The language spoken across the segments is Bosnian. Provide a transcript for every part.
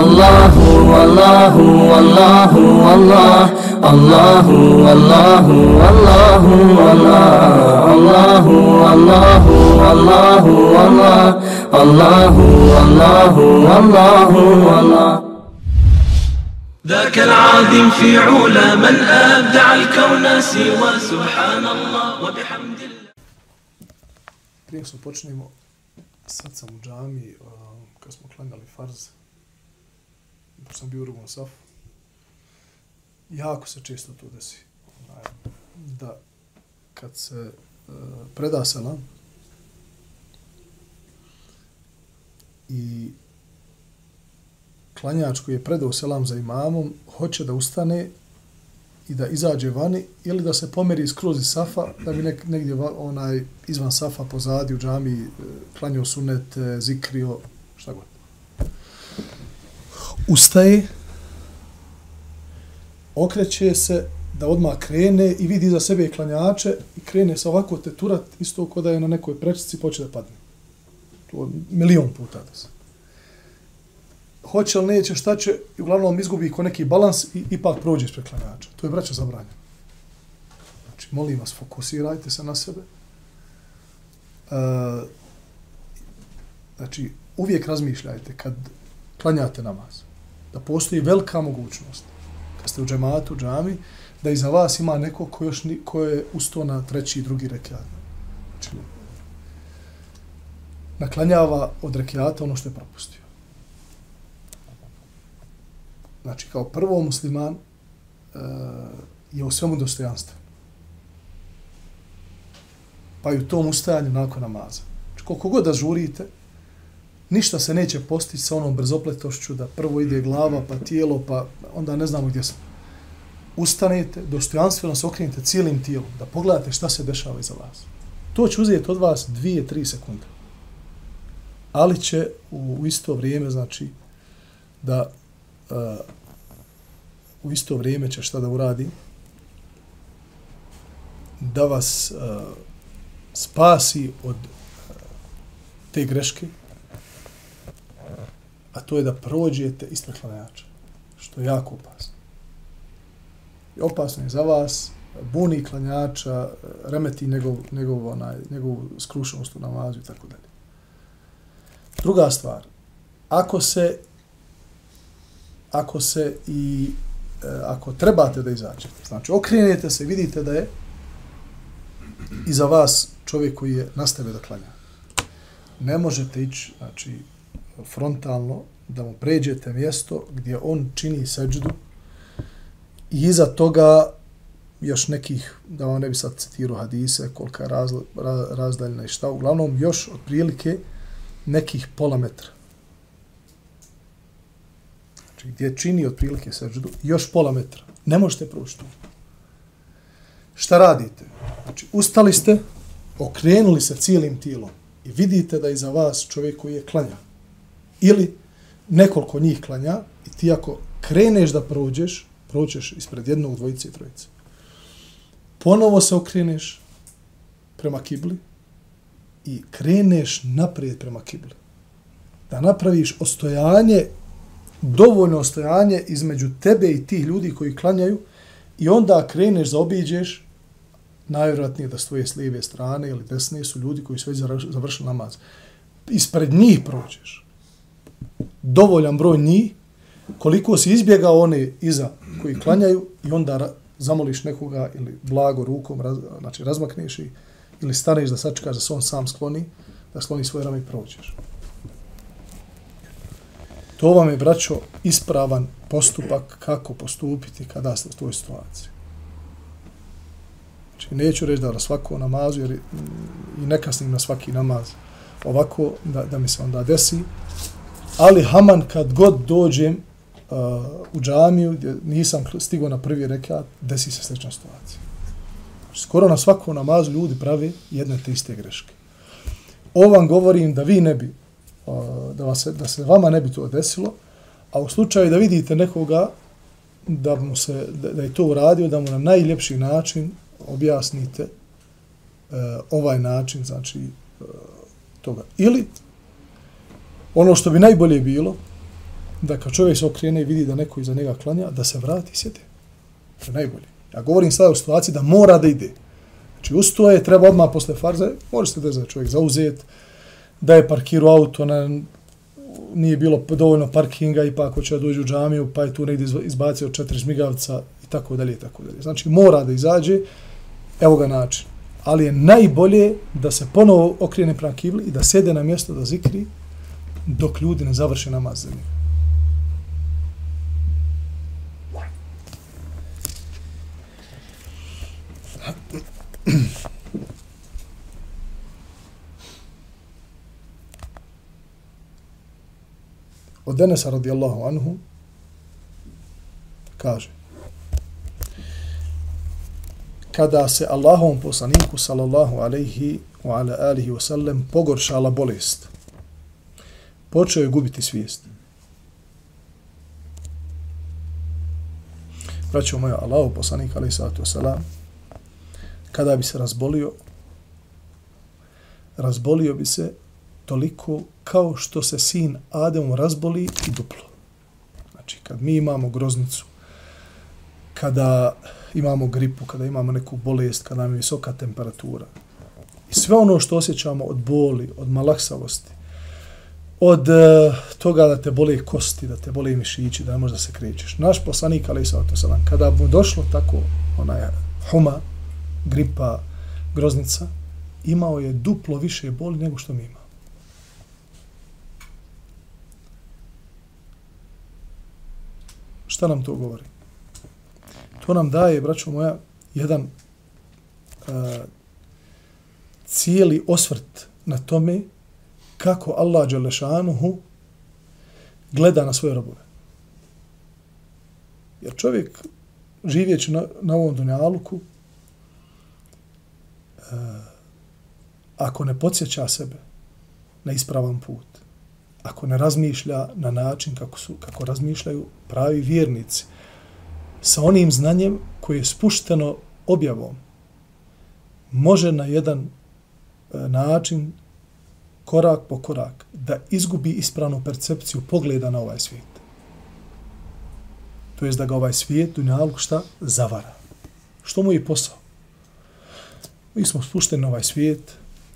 الله والله والله والله الله والله والله والله الله والله والله الله والله والله والله ذاك العظيم في علا من أبدع الكون سوى سبحان الله وبحمد الله. Prije počnemo, sad sam u džami, kad smo klanjali farz, pošto sam bio u drugom safu, jako se često to desi. Da kad se e, preda selam i klanjač koji je predao selam za imamom, hoće da ustane i da izađe vani ili da se pomeri skroz iz safa, da bi nek, negdje onaj izvan safa pozadi u džami e, klanjao sunet, zikrio, šta god. Ustaje, okreće se da odmah krene i vidi za sebe klanjače i krene sa ovako teturat isto kao da je na nekoj prečici poče da padne. To milion puta da se hoće li neće, šta će, i uglavnom izgubi ko neki balans i ipak prođe ispred klanjača. To je braća zabranjeno. Znači, molim vas, fokusirajte se na sebe. E, znači, uvijek razmišljajte kad klanjate namaz, da postoji velika mogućnost, kad ste u džematu, u džami, da iza vas ima neko ko, još ni, ko je usto na treći i drugi rekiat. Znači, naklanjava od rekiata ono što je propustio znači kao prvo musliman e, je u svemu dostojanstven. Pa i u tom ustajanju nakon namaza. Znači koliko god da žurite, ništa se neće postići sa onom brzopletošću da prvo ide glava, pa tijelo, pa onda ne znamo gdje smo. Ustanete, dostojanstveno se okrenite cijelim tijelom, da pogledate šta se dešava iza vas. To će uzeti od vas dvije, tri sekunde. Ali će u isto vrijeme, znači, da uh, u isto vrijeme će šta da uradi? Da vas uh, spasi od uh, te greške, a to je da prođete ispred klanjača, što je jako opasno. I opasno je za vas, buni klanjača, remeti njegov, njegov, onaj, njegov skrušenost u namazu i tako dalje. Druga stvar, ako se ako se i e, ako trebate da izađete, znači okrenete se, vidite da je iza vas čovjek koji je nastave da klanja. Ne možete ići, znači, frontalno, da mu pređete mjesto gdje on čini seđdu i iza toga još nekih, da vam ne bi sad citirao hadise, kolika je razla, razdaljna i šta, uglavnom još otprilike nekih pola metra znači gdje čini otprilike seđdu, još pola metra. Ne možete proći tu. Šta radite? Znači, ustali ste, okrenuli se cijelim tijelom i vidite da iza vas čovjek koji je klanja. Ili nekoliko njih klanja i ti ako kreneš da prođeš, prođeš ispred jednog, dvojice i trojice. Ponovo se okreneš prema kibli i kreneš naprijed prema kibli. Da napraviš ostojanje dovoljno ostojanje između tebe i tih ljudi koji klanjaju i onda kreneš za obiđeš, najvjerojatnije da s lijeve strane ili desne su ljudi koji su već završili namaz. Ispred njih prođeš. Dovoljan broj njih, koliko si izbjegao one iza koji klanjaju i onda zamoliš nekoga ili blago rukom, raz, znači razmakneš i ili staneš da sačekaš da se on sam skloni, da skloni svoje rame i prođeš. To vam je, braćo, ispravan postupak kako postupiti kada ste u toj situaciji. Znači, neću reći da na svako namazu, jer i ne kasnim na svaki namaz ovako, da, da mi se onda desi. Ali Haman, kad god dođem uh, u džamiju, gdje nisam stigao na prvi rekat, desi se slična situacija. Skoro na svakom namazu ljudi pravi jedne te iste greške. Ovo vam govorim da vi ne bi uh, da, vas, da se vama ne bi to desilo, a u slučaju da vidite nekoga da, mu se, da, da je to uradio, da mu na najljepši način objasnite e, ovaj način, znači e, toga. Ili Ono što bi najbolje bilo, da kad čovjek se okrene i vidi da neko iza njega klanja, da se vrati i sjede. To je najbolje. Ja govorim sada u situaciji da mora da ide. Znači, ustoje, treba odmah posle farze, može se da čovjek zauzet, da je parkirao auto, na, nije bilo dovoljno parkinga i pa da dođe u džamiju, pa je tu negdje izbacio četiri žmigavca i tako dalje i tako dalje. Znači, mora da izađe, evo ga način. Ali je najbolje da se ponovo okrene prema kibli i da sede na mjesto da zikri dok ljudi ne završe namaz za njega. Od Denesa radijallahu anhu kaže kada se Allahovom poslaniku sallallahu alaihi wa ala alihi wa sallam pogoršala bolest počeo je gubiti svijest. Braćo moja, Allahov poslanik ali sallatu wasalam, kada bi se razbolio, razbolio bi se toliko kao što se sin Adem razboli i duplo. Znači, kad mi imamo groznicu, kada imamo gripu, kada imamo neku bolest, kada nam je visoka temperatura, i sve ono što osjećamo od boli, od malaksavosti, od uh, toga da te bole kosti, da te bole mišići, da ne možda se krećeš. Naš poslanik, ali i kada mu došlo tako, onaj huma, gripa, groznica, imao je duplo više boli nego što mi ima. Šta nam to govori? To nam daje, braćo moja, jedan uh, cijeli osvrt na tome kako Allah Đelešanuhu gleda na svoje robove. Jer čovjek živjeći na, na ovom dunjaluku, e, ako ne podsjeća sebe na ispravan put, ako ne razmišlja na način kako, su, kako razmišljaju pravi vjernici, sa onim znanjem koje je spušteno objavom, može na jedan e, način, korak po korak, da izgubi ispravnu percepciju pogleda na ovaj svijet. To je da ga ovaj svijet, dunjalog, šta? Zavara. Što mu je posao? Mi smo spušteni na ovaj svijet,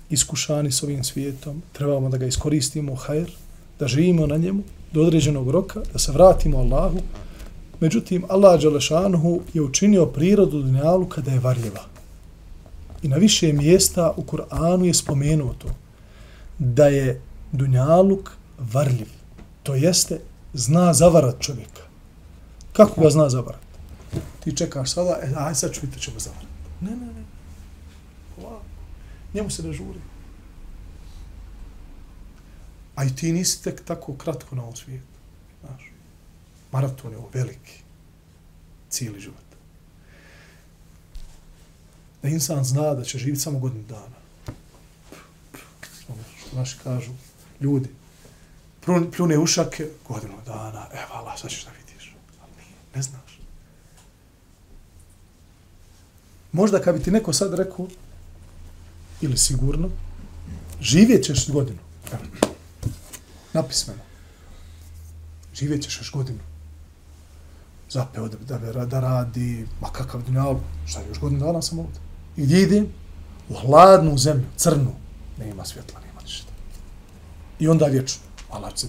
iskušani s ovim svijetom, trebamo da ga iskoristimo, hajr, da živimo na njemu do određenog roka, da se vratimo Allahu. Međutim, Allah Đalešanuhu je učinio prirodu dunjalu kada je varljiva. I na više mjesta u Kur'anu je spomenuo to, da je dunjaluk varljiv. To jeste, zna zavarat čovjeka. Kako ga zna zavarat? Ti čekaš sada, e, aj sad ću vidjeti ćemo zavarat. Ne, ne, ne njemu se ne žuri. A i ti nisi tek tako kratko na ovom svijetu. Znaš, maraton je ovo veliki, cijeli život. Da insan zna da će živjeti samo godinu dana. Što naši kažu, ljudi, pljune ušake, godinu dana, evo Allah, sad ćeš da vidiš. Ali nije, ne znaš. Možda kad bi ti neko sad rekao, ili sigurno, živjet ćeš godinu. Napismeno. Živjet ćeš još godinu. Zapeo da, da, da radi, ma kakav dunjal, šta je još godinu dana sam ovdje. I gdje idem? U hladnu zemlju, crnu. Nema svjetla, nema. I onda vječno. Allah se.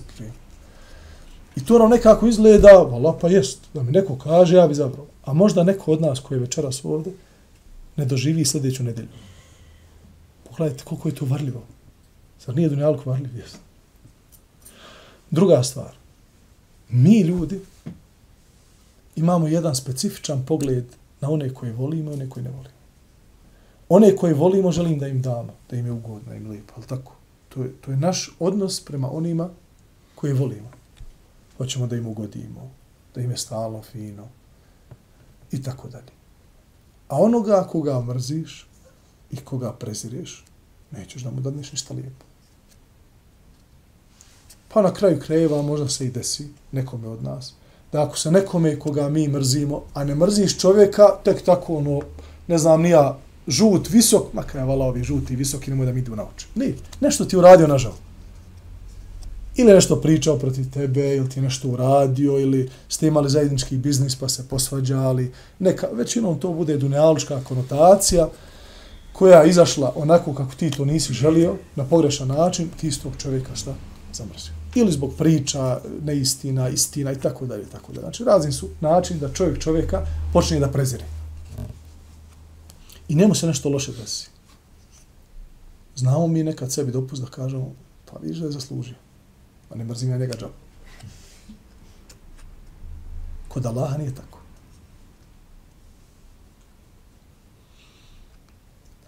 I to nam nekako izgleda, Allah pa jest, da mi neko kaže, ja bi zabrao. A možda neko od nas koji je večeras ovdje, ne doživi sljedeću nedelju. Pogledajte koliko je to varljivo. Zar nije dunjalko varljiv? Jest. Druga stvar. Mi ljudi imamo jedan specifičan pogled na one koje volimo i one koje ne volimo. One koje volimo želim da im damo, da im je ugodno, da im lijepo, ali tako. To je, to je naš odnos prema onima koje volimo. Hoćemo da im ugodimo, da im je stalo, fino i tako dalje. A onoga koga mrziš, i koga prezireš, nećeš da mu dadneš ništa lijepo. Pa na kraju krajeva možda se i desi nekome od nas, da ako se nekome koga mi mrzimo, a ne mrziš čovjeka, tek tako ono, ne znam, nija žut, visok, makar je vala ovi žuti, visoki, nemoj da mi idu na oči. Nije, nešto ti uradio nažal. ili nešto pričao protiv tebe, ili ti nešto uradio, ili ste imali zajednički biznis pa se posvađali. Neka, većinom to bude dunjalučka konotacija koja je izašla onako kako ti to nisi želio, na pogrešan način, ti iz tog čovjeka šta zamrzio. Ili zbog priča, neistina, istina i tako dalje, tako dalje. Znači, razni su način da čovjek čovjeka počne da prezire. I njemu se nešto loše desi. Znamo mi nekad sebi dopust da kažemo, pa vidiš da je zaslužio. Pa ne mrzim ja njega džabu. Kod Allaha nije tako.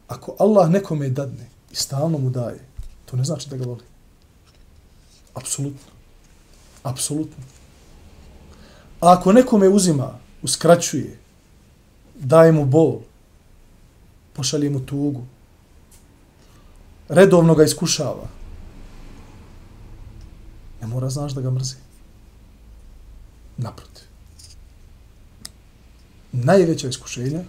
Ako Allah nekome dadne i stalno mu daje, to ne znači da ga voli. Apsolutno. Apsolutno. A ako nekome uzima, uskraćuje, daje mu bol, pošalje mu tugu, redovno ga iskušava, ne mora znaš da ga mrzi. Naprotiv. Najveća iskušenja,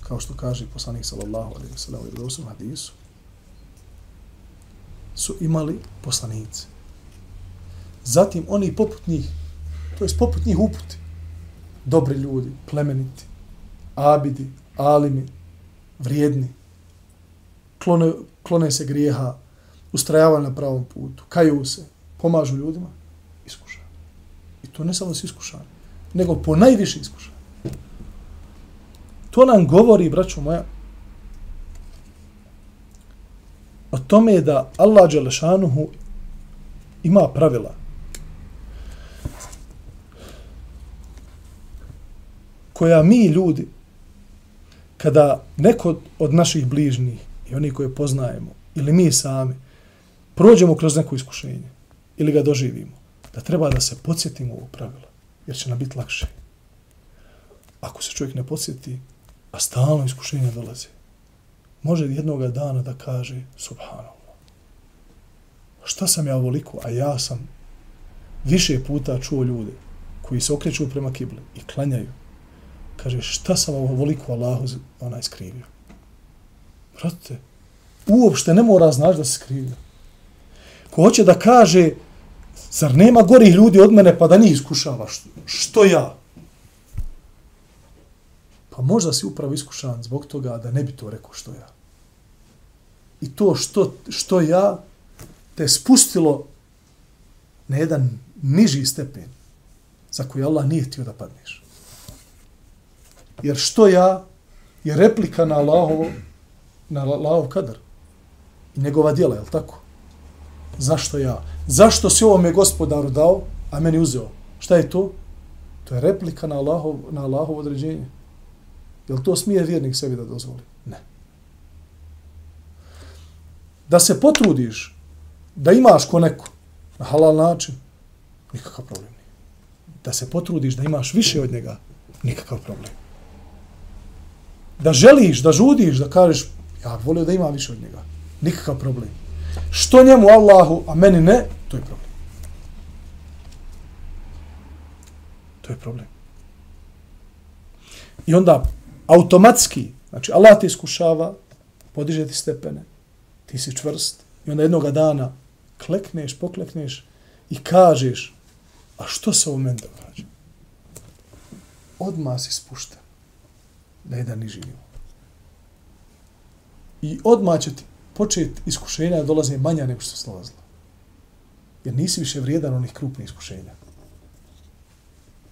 kao što kaže poslanik sallallahu alaihi wa sallam u Jerusalem hadisu, su imali poslanice. Zatim oni poput njih, to je poput njih uputi, dobri ljudi, plemeniti, abidi, alimi, vrijedni, klone, klone se grijeha, ustrajavaju na pravom putu, kaju se, pomažu ljudima, iskušani. I to ne samo da su iskušani, nego po najviše iskušan. To nam govori, braćo moja, o tome je da Allah Đelešanuhu ima pravila. koja mi ljudi, kada neko od naših bližnjih i oni koje poznajemo, ili mi sami, prođemo kroz neko iskušenje ili ga doživimo, da treba da se podsjetimo ovog pravila, jer će nam biti lakše. Ako se čovjek ne podsjeti, a stalno iskušenje dolaze, može jednoga dana da kaže, subhanallah, šta sam ja ovoliko, a ja sam više puta čuo ljude koji se okreću prema kibli i klanjaju, kaže, šta sam ovoliko Allahu ona iskrivio? Brate, uopšte ne mora znaš da se skrivio. Ko hoće da kaže, zar nema gorih ljudi od mene pa da njih iskušava? Što, što ja? Pa možda si upravo iskušan zbog toga da ne bi to rekao što ja. I to što, što ja te spustilo na jedan niži stepen za koji Allah nije htio da padneš. Jer što ja je replika na Allahov, na Allahov kadar i njegova djela, je li tako? Zašto ja? Zašto si ovo me gospodaru dao, a meni uzeo? Šta je to? To je replika na Allahov, na Allahov određenje. Je li to smije vjernik sebi da dozvoli? Ne. Da se potrudiš, da imaš ko neko, na halal način, nikakav problem nije. Da se potrudiš da imaš više od njega, nikakav problem. Da želiš, da žudiš, da kažeš, ja volio da ima više od njega, nikakav problem. Što njemu Allahu, a meni ne, to je problem. To je problem. I onda automatski, znači Allah te iskušava, podiže ti stepene, ti si čvrst, i onda jednoga dana klekneš, poklekneš i kažeš, a što se u meni događa? Odmah si spušten na jedan niži nivo. I odmah će ti počet iskušenja dolaze manja nego što se dolazila. Jer nisi više vrijedan onih krupnih iskušenja.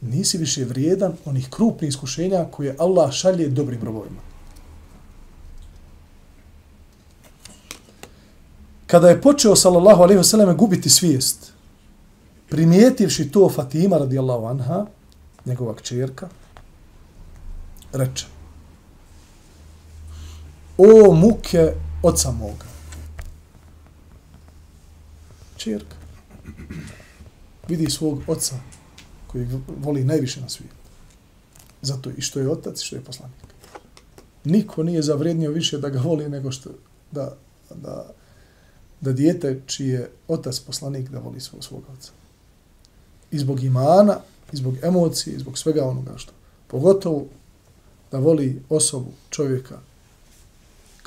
Nisi više vrijedan onih krupnih iskušenja koje Allah šalje dobrim robovima. Kada je počeo, sallallahu alaihi vseleme, gubiti svijest, primijetivši to Fatima, radijallahu anha, njegova kćerka, reče, o muke oca moga. Čerka. Vidi svog oca koji voli najviše na svijetu. Zato i što je otac i što je poslanik. Niko nije zavrednio više da ga voli nego što da, da, da dijete čiji je otac poslanik da voli svog, svog oca. I zbog imana, i zbog emocije, i zbog svega onoga što. Pogotovo da voli osobu, čovjeka,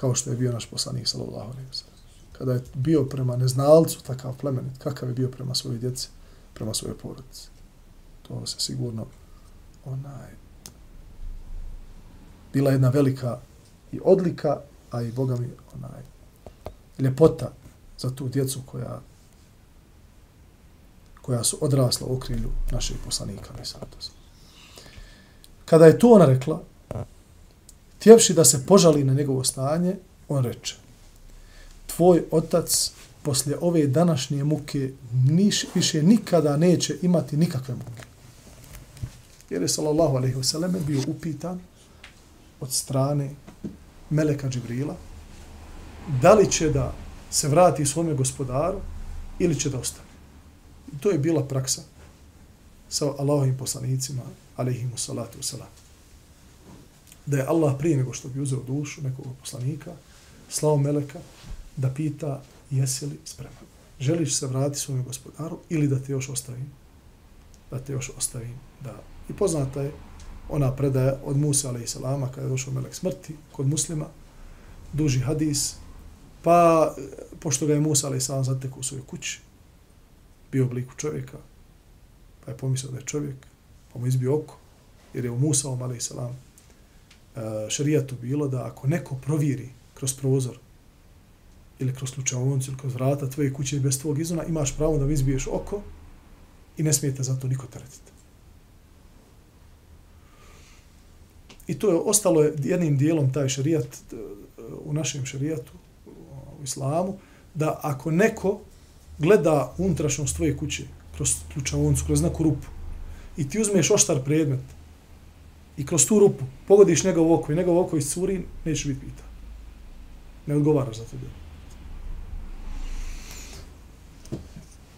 kao što je bio naš poslanik sallallahu alejhi ve sellem. kada je bio prema neznalcu takav plemenit, kakav je bio prema svojoj djeci, prema svojoj porodici. To se sigurno onaj bila jedna velika i odlika, a i Boga mi onaj ljepota za tu djecu koja koja su odrasla u okrilju našeg poslanika. Kada je to ona rekla, tjevši da se požali na njegovo stanje, on reče, tvoj otac poslije ove današnje muke niš, više nikada neće imati nikakve muke. Jer je sallallahu alaihi wasallam bio upitan od strane Meleka Džibrila da li će da se vrati svome gospodaru ili će da ostane. I to je bila praksa sa Allahovim poslanicima, alaihimu salatu wasalam. Da je Allah prije nego što bi uzeo dušu nekog poslanika, slao Meleka da pita jesi li spreman. Želiš se vratiti svome gospodaru ili da te još ostavim? Da te još ostavim. Da. I poznata je ona predaja od Musa a.s. kada je došao melek smrti kod muslima, duži hadis, pa pošto ga je Musa a.s. zatekao u svojoj kući, bio obliku čovjeka, pa je pomislio da je čovjek, pa mu izbio oko, jer je u Musa a.s. Eh, šarijatu bilo da ako neko proviri kroz prozor ili kroz slučajovnicu ili kroz vrata tvoje kuće bez tvog izona, imaš pravo da izbiješ oko i ne smijete za to niko teretiti. I to je ostalo jednim dijelom taj šarijat eh, u našem šarijatu, u islamu, da ako neko gleda unutrašnjost tvoje kuće kroz ključavnicu, kroz neku rupu i ti uzmeš oštar predmet i kroz tu rupu pogodiš njegov oko i njegov oko iscuri, neće biti pita. Ne odgovaraš za to djelo.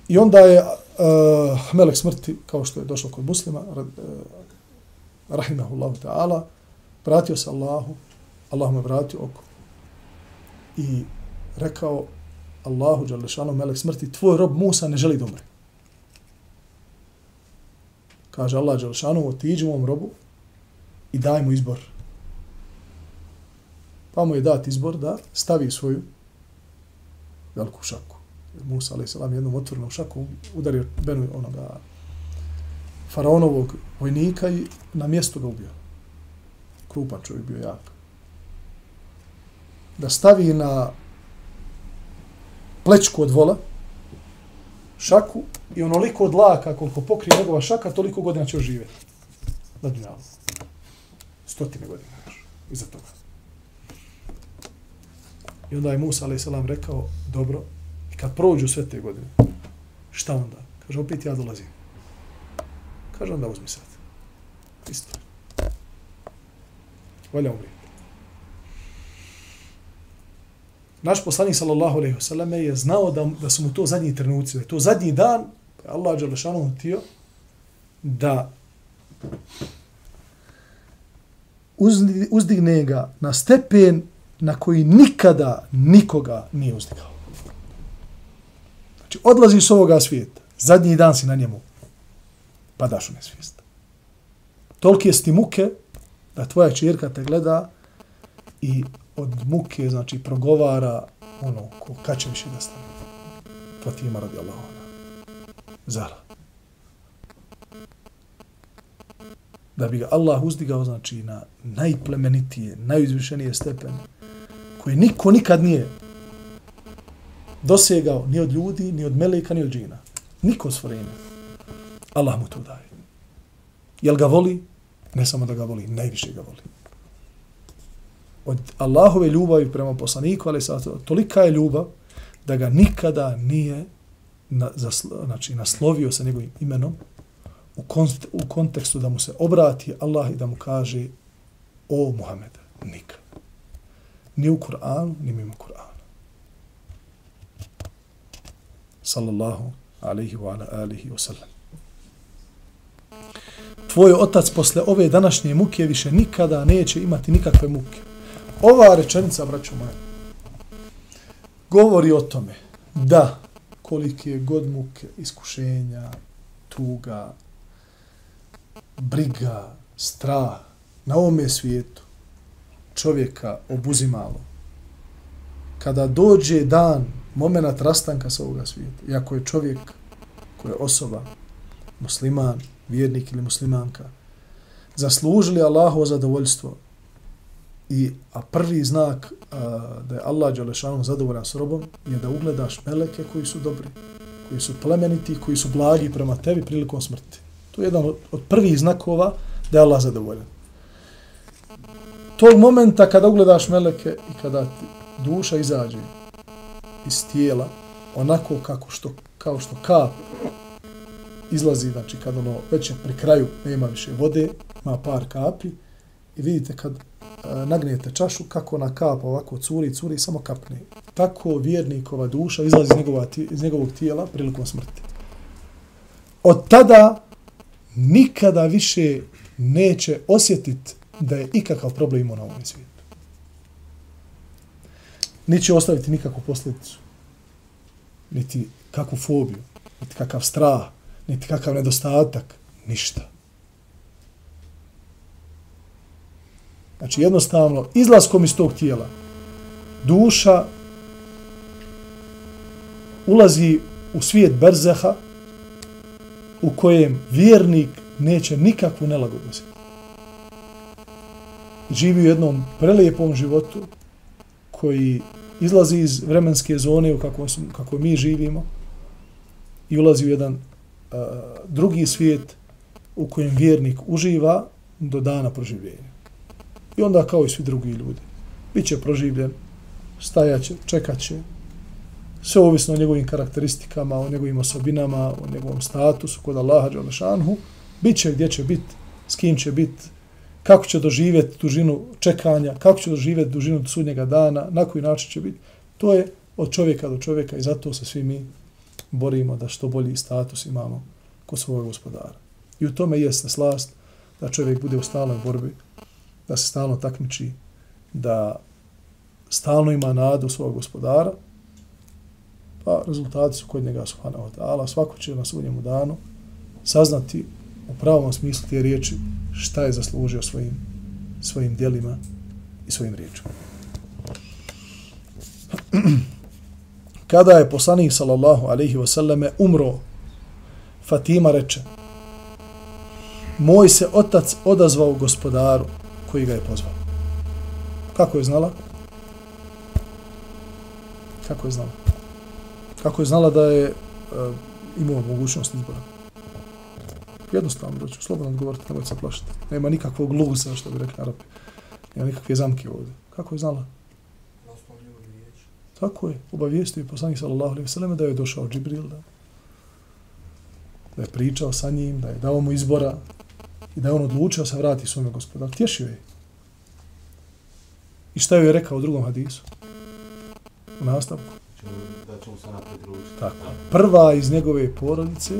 I onda je uh, melek smrti, kao što je došao kod muslima, uh, rahimahullahu ta'ala, vratio se Allahu, Allah mu je vratio oko i rekao Allahu, Đalešanu, melek smrti, tvoj rob Musa ne želi da umre. Kaže Allah, Đalešanu, otiđi mom robu i daj mu izbor. Pa mu je dat izbor da stavi svoju veliku šaku. Musa, alaih salam, jednom otvornom šaku udario Benu onoga faraonovog vojnika i na mjestu ga ubio. Krupan čovjek bio jak. Da stavi na plečku od vola šaku i onoliko dlaka koliko pokrije njegova šaka, toliko godina će oživjeti. Na dunjalu. Stotine godina još. Iza toga. I onda je Musa a.s. rekao, dobro, i kad prođu sve te godine, šta onda? Kaže, opet ja dolazim. Kaže, onda uzmi sad. Isto. Valja umri. Naš poslanik sallallahu alejhi ve selleme je znao da, da su mu to zadnji trenuci, da je to zadnji dan, pa Allah dželle šanu htio da uzdigne ga na stepen na koji nikada nikoga nije uzdigao. Znači, odlazi s ovoga svijeta, zadnji dan si na njemu, padaš u nesvijest. Tolike je ti muke da tvoja čirka te gleda i od muke, znači, progovara ono, ko, kad će više da stane. Fatima radi Allahona. Zara. Da bi ga Allah uzdigao, znači, na najplemenitije, najuzvišenije stepene, koje niko nikad nije dosegao ni od ljudi, ni od meleka, ni od džina. Niko stvorenja. Allah mu to daje. Jel ga voli? Ne samo da ga voli, najviše ga voli. Od Allahove ljubavi prema poslaniku, ali sad, tolika je ljubav da ga nikada nije na, zaslo, znači, naslovio sa njegovim imenom u, konst, u kontekstu da mu se obrati Allah i da mu kaže o Muhammed, nikad. Ni u Kur'anu, ni mimo Kur'ana. Sallallahu alaihi wa ala alihi wa sallam tvoj otac posle ove današnje muke više nikada neće imati nikakve muke. Ova rečenica, braću moja, govori o tome da kolike je god muke, iskušenja, tuga, briga, strah na ovome svijetu čovjeka obuzimalo. Kada dođe dan moment rastanka sa ovoga svijeta. Iako je čovjek koja je osoba, musliman, vjernik ili muslimanka, zaslužili Allahovo zadovoljstvo i a prvi znak a, da je Allah Đalešanu zadovoljan s robom je da ugledaš meleke koji su dobri, koji su plemeniti, koji su blagi prema tebi prilikom smrti. To je jedan od, od prvih znakova da je Allah zadovoljan. Tog momenta kada ugledaš meleke i kada ti duša izađe iz tijela, onako kako što, kao što kap izlazi, znači kad ono već je pri kraju, nema više vode, ima par kapi i vidite kad e, nagnijete čašu, kako ona kap ovako curi, curi, samo kapne. Tako vjernikova duša izlazi iz, njegova, iz njegovog tijela prilikom smrti. Od tada nikada više neće osjetiti da je ikakav problem imao na ovom svijetu. Neće ostaviti nikakvu posljedicu. Niti kakvu fobiju, niti kakav strah, niti kakav nedostatak, ništa. Znači jednostavno, izlaskom iz tog tijela, duša ulazi u svijet berzeha u kojem vjernik neće nikakvu nelagodnost. Živi u jednom prelijepom životu koji izlazi iz vremenske zone u kako, kako mi živimo i ulazi u jedan uh, drugi svijet u kojem vjernik uživa do dana proživljenja. I onda kao i svi drugi ljudi. Biće proživljen, stajaće, čekaće, sve ovisno o njegovim karakteristikama, o njegovim osobinama, o njegovom statusu kod Allaha Đalešanhu, bit će gdje će biti, s kim će biti, kako će doživjeti dužinu čekanja, kako će doživjeti dužinu sudnjega dana, na koji način će biti. To je od čovjeka do čovjeka i zato se svi mi borimo da što bolji status imamo kod svog gospodara. I u tome jeste slast da čovjek bude u stalnoj borbi, da se stalno takmiči, da stalno ima nadu svog gospodara, pa rezultati su kod njega subhanahu wa ta'ala. Svako će na sudnjemu danu saznati u pravom smislu te riječi šta je zaslužio svojim, svojim dijelima i svojim riječima. Kada je poslanik sallallahu alaihi wa sallame umro, Fatima reče, moj se otac odazvao gospodaru koji ga je pozvao. Kako je znala? Kako je znala? Kako je znala da je e, uh, imao mogućnost izbora? Jednostavno, da ću slobodno odgovoriti, nemojte se plašiti. Nema nikakvog lusa, što bi rekli Arapi. Nema nikakve zamke ovdje. Kako je znala? Tako je. Obavijestio je poslanik sallallahu alaihi sallam da je došao Džibril, da, da je pričao sa njim, da je dao mu izbora i da je on odlučio se vrati svome gospodaru. Tješio je. I šta je rekao u drugom hadisu? U nastavku. Mm, da ćemo se napred Tako. Prva iz njegove porodice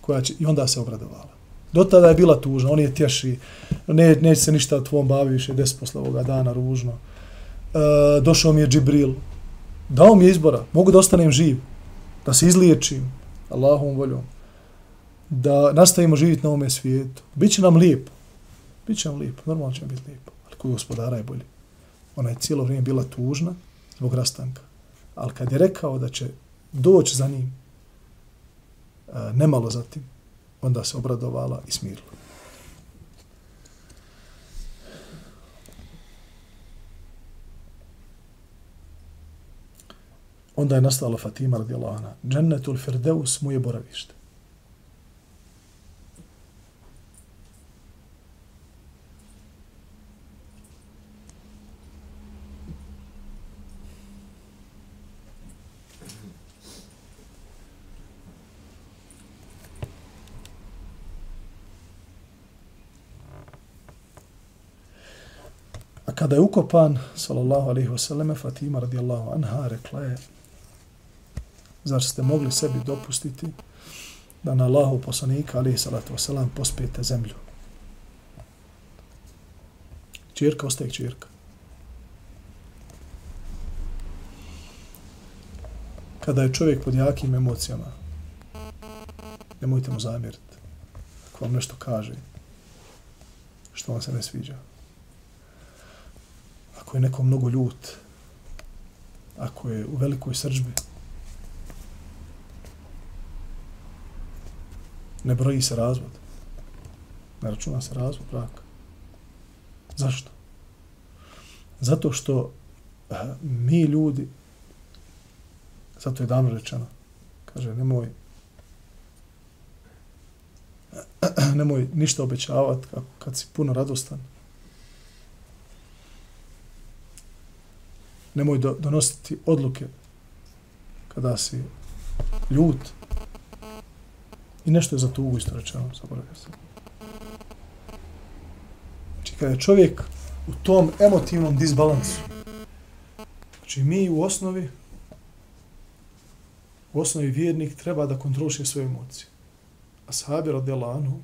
koja će, i onda se obradovala. Do tada je bila tužna, on je tješi, ne, neće se ništa tvom bavi više, des posle ovoga dana, ružno. E, došao mi je Džibril, dao mi je izbora, mogu da ostanem živ, da se izliječim, Allahom voljom, da nastavimo živjeti na ovome svijetu. Biće nam lijepo, Biće nam lijepo, normalno će nam biti lijepo, ali koji gospodara je bolji. Ona je cijelo vrijeme bila tužna zbog rastanka, ali kad je rekao da će doći za njim, nemalo zatim, onda se obradovala i smirila. Onda je nastala Fatima radijallahu anha. Džennetul Firdeus mu je boravište. Kada je ukopan, sallallahu alaihi wasallam, Fatima radijallahu anha rekla je, zar ste mogli sebi dopustiti da na Allahu poslanika, alaihi salatu wasallam, pospijete zemlju? Čirka ostaje čirka. Kada je čovjek pod jakim emocijama, nemojte mu zamjeriti. Ako vam nešto kaže, što vam se ne sviđa ako je neko mnogo ljut, ako je u velikoj srđbi, ne broji se razvod. Ne računa se razvod braka. Zašto? Zato što a, mi ljudi, zato je davno rečeno, kaže, nemoj nemoj ništa obećavati kad si puno radostan. Nemoj do, donositi odluke kada si ljut. I nešto je za tugu isto rečeno, zaboravio sam. Znači, kada je čovjek u tom emotivnom disbalansu, znači mi u osnovi, u osnovi vjernik treba da kontroliše svoje emocije ashabi radijallahu anhu,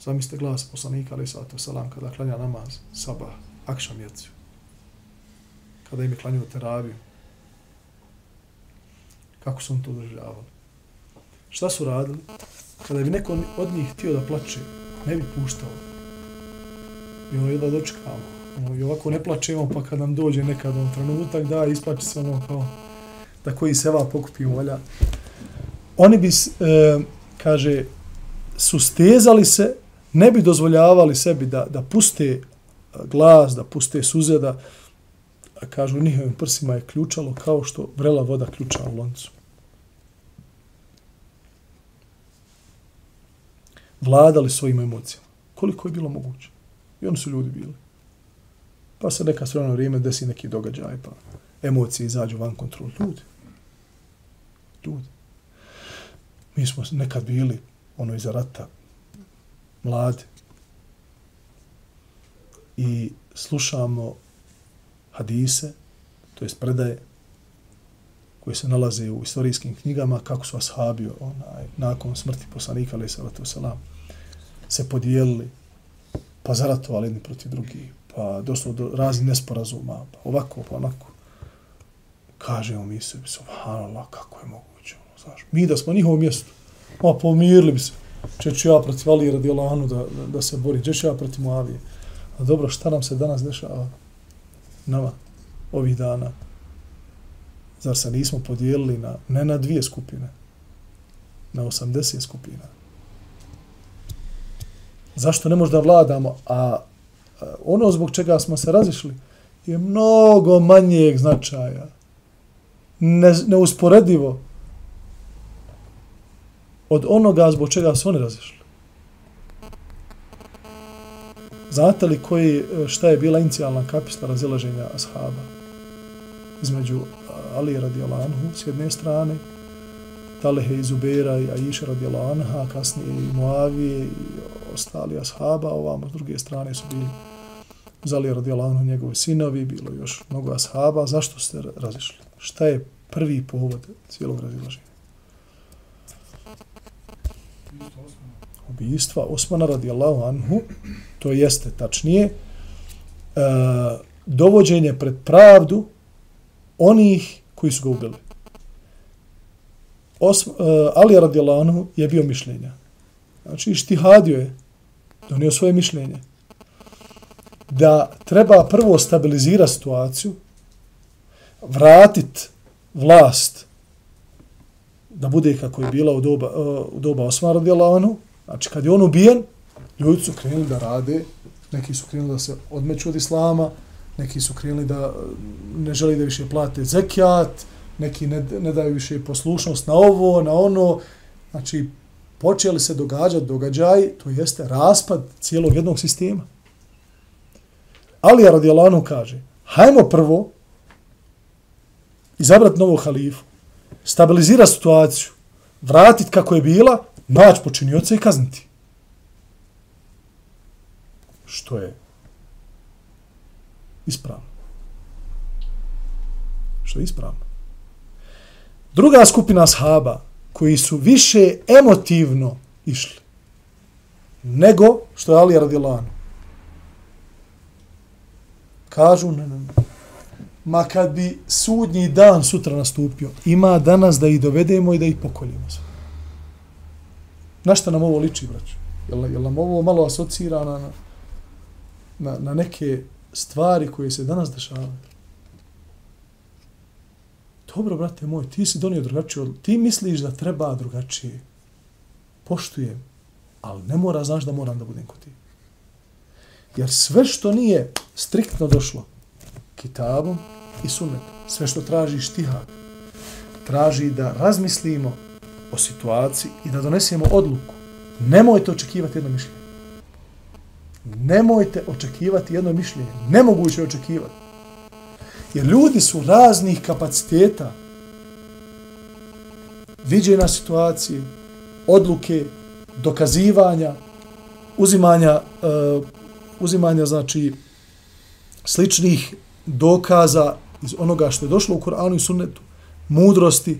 zamislite glas poslanika, ali sato salam, kada klanja namaz, sabah, akšam jeciju, Pa kada im je klanio teraviju, kako su on to doživljavali. Šta su radili? Kada bi neko od njih htio da plače, ne bi puštao. I ono jedva dočekamo. Ono, I ovako ne plačemo, pa kad nam dođe nekad on trenutak, da, isplače se ono kao da koji seva pokupi volja. Oni bi, e, kaže, sustezali se, ne bi dozvoljavali sebi da, da puste glas, da puste suze, da a kažu njihovim prsima je ključalo kao što vrela voda ključa u loncu. Vladali svojim emocijama. Koliko je bilo moguće. I oni su ljudi bili. Pa se neka strana ono vrijeme desi neki događaj, pa emocije izađu van kontrol. Ljudi. Ljudi mi smo nekad bili ono iza rata mladi i slušamo hadise, to jest predaje koje se nalaze u istorijskim knjigama kako su ashabi onaj, nakon smrti poslanika ali salatu selam se podijelili pa zaratovali jedni protiv drugih pa došlo do raznih nesporazuma pa ovako pa onako kažemo mi se subhanallah kako je mogu ono, Znaš, mi da smo njihovo mjesto, pa pomirili bi se. Če ću ja protiv Ali radi Allahanu da, da, da, se bori, če ću ja protiv Muavije. A dobro, šta nam se danas dešava? Nama, ovih dana. Zar se nismo podijelili na, ne na dvije skupine, na 80 skupina? Zašto ne možda vladamo? A, ono zbog čega smo se razišli je mnogo manjeg značaja. Ne, neusporedivo od onoga zbog čega su oni razišli. Znate li koji, e, šta je bila inicijalna kapisla razilaženja ashaba? Između e, Ali radijalanhu s jedne strane, Talehe i Zubera i Aisha radijalanha, kasnije i Muavije i ostali ashaba, ovamo s druge strane su bili uz Ali radijalanhu njegovi sinovi, bilo još mnogo ashaba. Zašto ste razišli? Šta je prvi povod cijelog razilaženja? Ubistva Osmana radijallahu anhu, to jeste tačnije, e, dovođenje pred pravdu onih koji su ga ubili. Osm, e, Ali radijallahu anhu je bio mišljenja. Znači, štihadio je, donio svoje mišljenje, da treba prvo stabilizirati situaciju, vratit vlast da bude kako je bila u doba, u doba Osmana radijallahu anhu, Znači, kad je on ubijen, ljudi su krenuli da rade, neki su krenuli da se odmeću od islama, neki su krenuli da mm, ne želi da više plate zekijat, neki ne, ne daju više poslušnost na ovo, na ono. Znači, počeli se događati događaj, to jeste raspad cijelog jednog sistema. Ali Radijalanu kaže, hajmo prvo izabrati novog halifu, stabilizirati situaciju, vratiti kako je bila, naći počinioca i kazniti. Što je ispravno. Što je ispravno. Druga skupina ashaba koji su više emotivno išli nego što je Ali Radilanu. Kažu, ne, ne, ne. Ma kad bi sudnji dan sutra nastupio, ima danas da ih dovedemo i da ih pokoljimo sve. Na šta nam ovo liči, braću? Jel, jel nam ovo malo asocira na, na, na neke stvari koje se danas dešavaju? dobro, brate moj, ti si donio drugačije. Ti misliš da treba drugačije. Poštujem. Ali ne mora, znaš da moram da budem kod ti. Jer sve što nije striktno došlo kitabom i sunnetom, sve što traži štihad, traži da razmislimo o situaciji i da donesemo odluku. Nemojte očekivati jedno mišljenje. Nemojte očekivati jedno mišljenje. Nemoguće je očekivati. Jer ljudi su raznih kapaciteta viđenja situacije, odluke, dokazivanja, uzimanja, uh, uzimanja znači sličnih dokaza iz onoga što je došlo u Koranu i Sunnetu, mudrosti,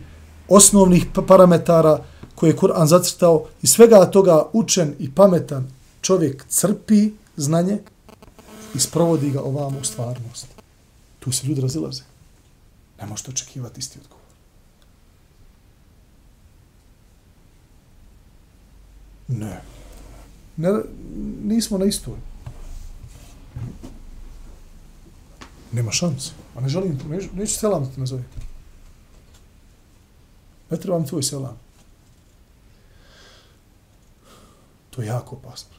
osnovnih parametara koje je Kur'an zacrtao i svega toga učen i pametan čovjek crpi znanje i sprovodi ga ovamo u stvarnost. Tu se ljudi razilaze. Ne možete očekivati isti odgovor. Ne. ne nismo na istoj. Nema šanse. A ne želim, neću selam da te nazovem. Ne treba mi tvoj selam. To je jako opasno.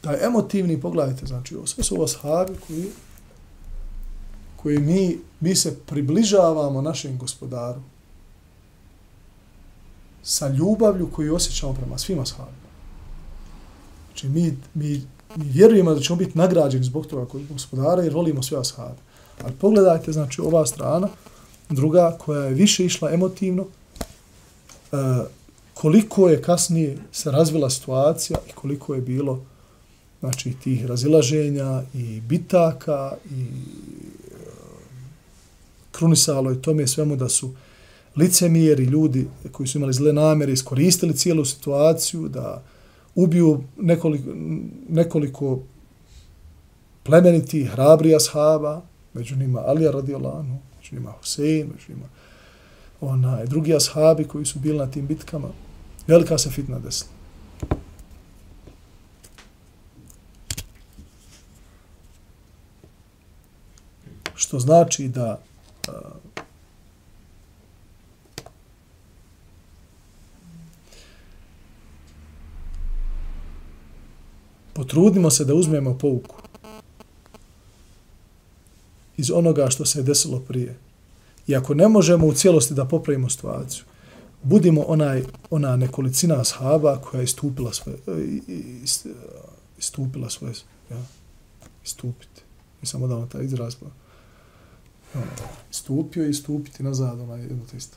Taj emotivni, pogledajte, znači, ovo sve su ovo sahabi koji, koji mi, mi se približavamo našem gospodaru sa ljubavlju koju osjećamo prema svima sahabima. Znači, mi, mi, mi vjerujemo da ćemo biti nagrađeni zbog toga kod gospodara jer volimo sve ashabe. Ali pogledajte, znači, ova strana, druga koja je više išla emotivno, e, koliko je kasnije se razvila situacija i koliko je bilo znači tih razilaženja i bitaka i e, krunisalo je tome svemu da su licemijeri ljudi koji su imali zle namere iskoristili cijelu situaciju da ubiju nekoliko, nekoliko plemeniti, hrabri ashaba, među njima Alija radijalanu, među njima Husein, među njima onaj, drugi ashabi koji su bili na tim bitkama. Velika se fitna desila. Što znači da a, potrudimo se da uzmemo pouku iz onoga što se je desilo prije. I ako ne možemo u cijelosti da popravimo situaciju, budimo onaj, ona nekolicina ashaba koja je istupila svoje, e, e, istupila svoje, ja, istupiti. I samo da vam taj izraz pa. Ja, istupio i istupiti nazad, onaj jedno to isto.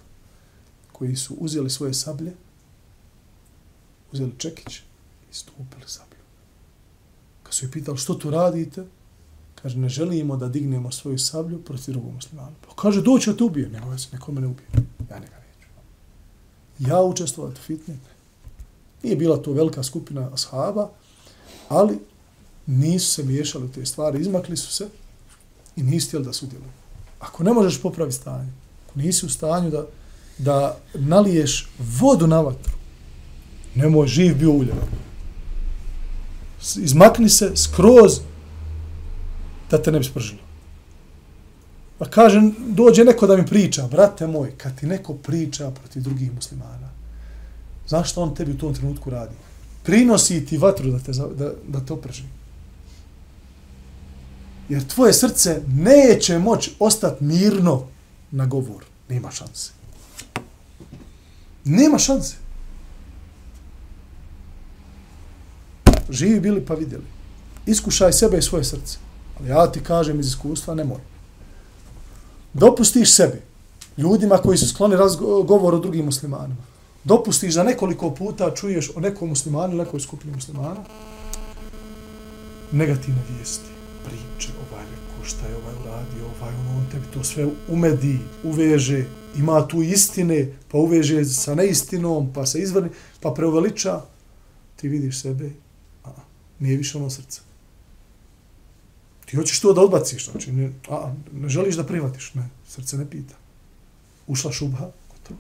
Koji su uzeli svoje sablje, uzeli čekić i istupili sablju. Kad su ih pitali što tu radite, kaže ne želimo da dignemo svoju sablju protiv drugog muslimana. Pa kaže doći da te ubijem. Nema već, neko me ne ubije. Ja njega neću. Ja učestvovati u fitni. Nije bila to velika skupina ashaba, ali nisu se miješali u te stvari, izmakli su se i nisu htjeli da sudjeluju. Ako ne možeš popraviti stanje, ako nisi u stanju da, da naliješ vodu na vatru, nemoj živ bio uljen izmakni se skroz da te ne bi spržilo. Pa kaže, dođe neko da mi priča, brate moj, kad ti neko priča protiv drugih muslimana, znaš što on tebi u tom trenutku radi? Prinosi ti vatru da te, da, da te oprži. Jer tvoje srce neće moći ostati mirno na govor. Nema šanse. Nema šanse. živi bili pa vidjeli. Iskušaj sebe i svoje srce. Ali ja ti kažem iz iskustva, nemoj. Dopustiš sebi, ljudima koji su skloni razgovor o drugim muslimanima, dopustiš da nekoliko puta čuješ o nekom muslimanu ili nekoj skupini muslimana, negativne vijesti, priče, ovaj neko, šta je ovaj uradio, ovaj ono, on tebi to sve umedi, uveže, ima tu istine, pa uveže sa neistinom, pa se izvrni, pa preuveliča, ti vidiš sebe a, nije više ono srce. Ti hoćeš to da odbaciš, znači ne, a, ne želiš da privatiš, ne, srce ne pita. Ušla šubha, gotovo.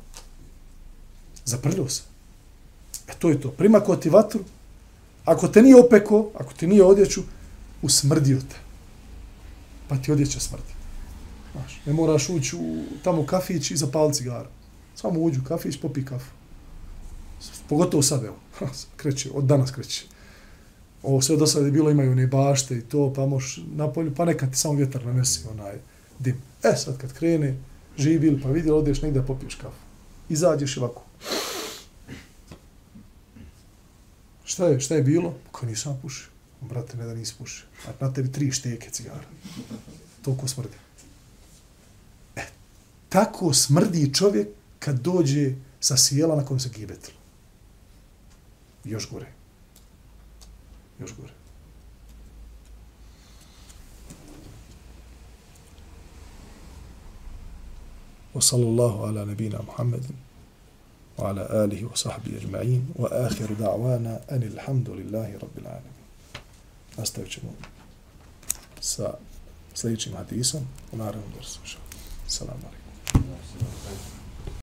Zaprljio se. E to je to. primako ti vatru, ako te nije opeko, ako ti nije odjeću, usmrdio te. Pa ti odjeća smrdi. Znaš, ne moraš ući u, tamo kafić i zapali cigaru. Samo uđu u kafić, popi kafu. Pogotovo sad, evo, kreće, od danas kreće. Ovo sve do sada je bilo, imaju one bašte i to, pa moš na polju, pa nekad ti samo vjetar nanesi onaj dim. E, sad kad krene, živi pa vidi, odeš negdje popiješ kafu. Izađeš i ovako. Šta je, šta je bilo? Ko nisam pušio. Brate, ne da nisi pušio. A na tebi tri šteke cigara. Toliko smrdi. E, tako smrdi čovjek kad dođe sa sjela na kojem se gibetilo. Još gore Još gore. وصلى الله على نبينا محمد وعلى آله وصحبه أجمعين وآخر دعوانا أن الحمد لله رب العالمين nastavit ćemo sa sljedećim hadisom u narednom drsu. Salam alaikum.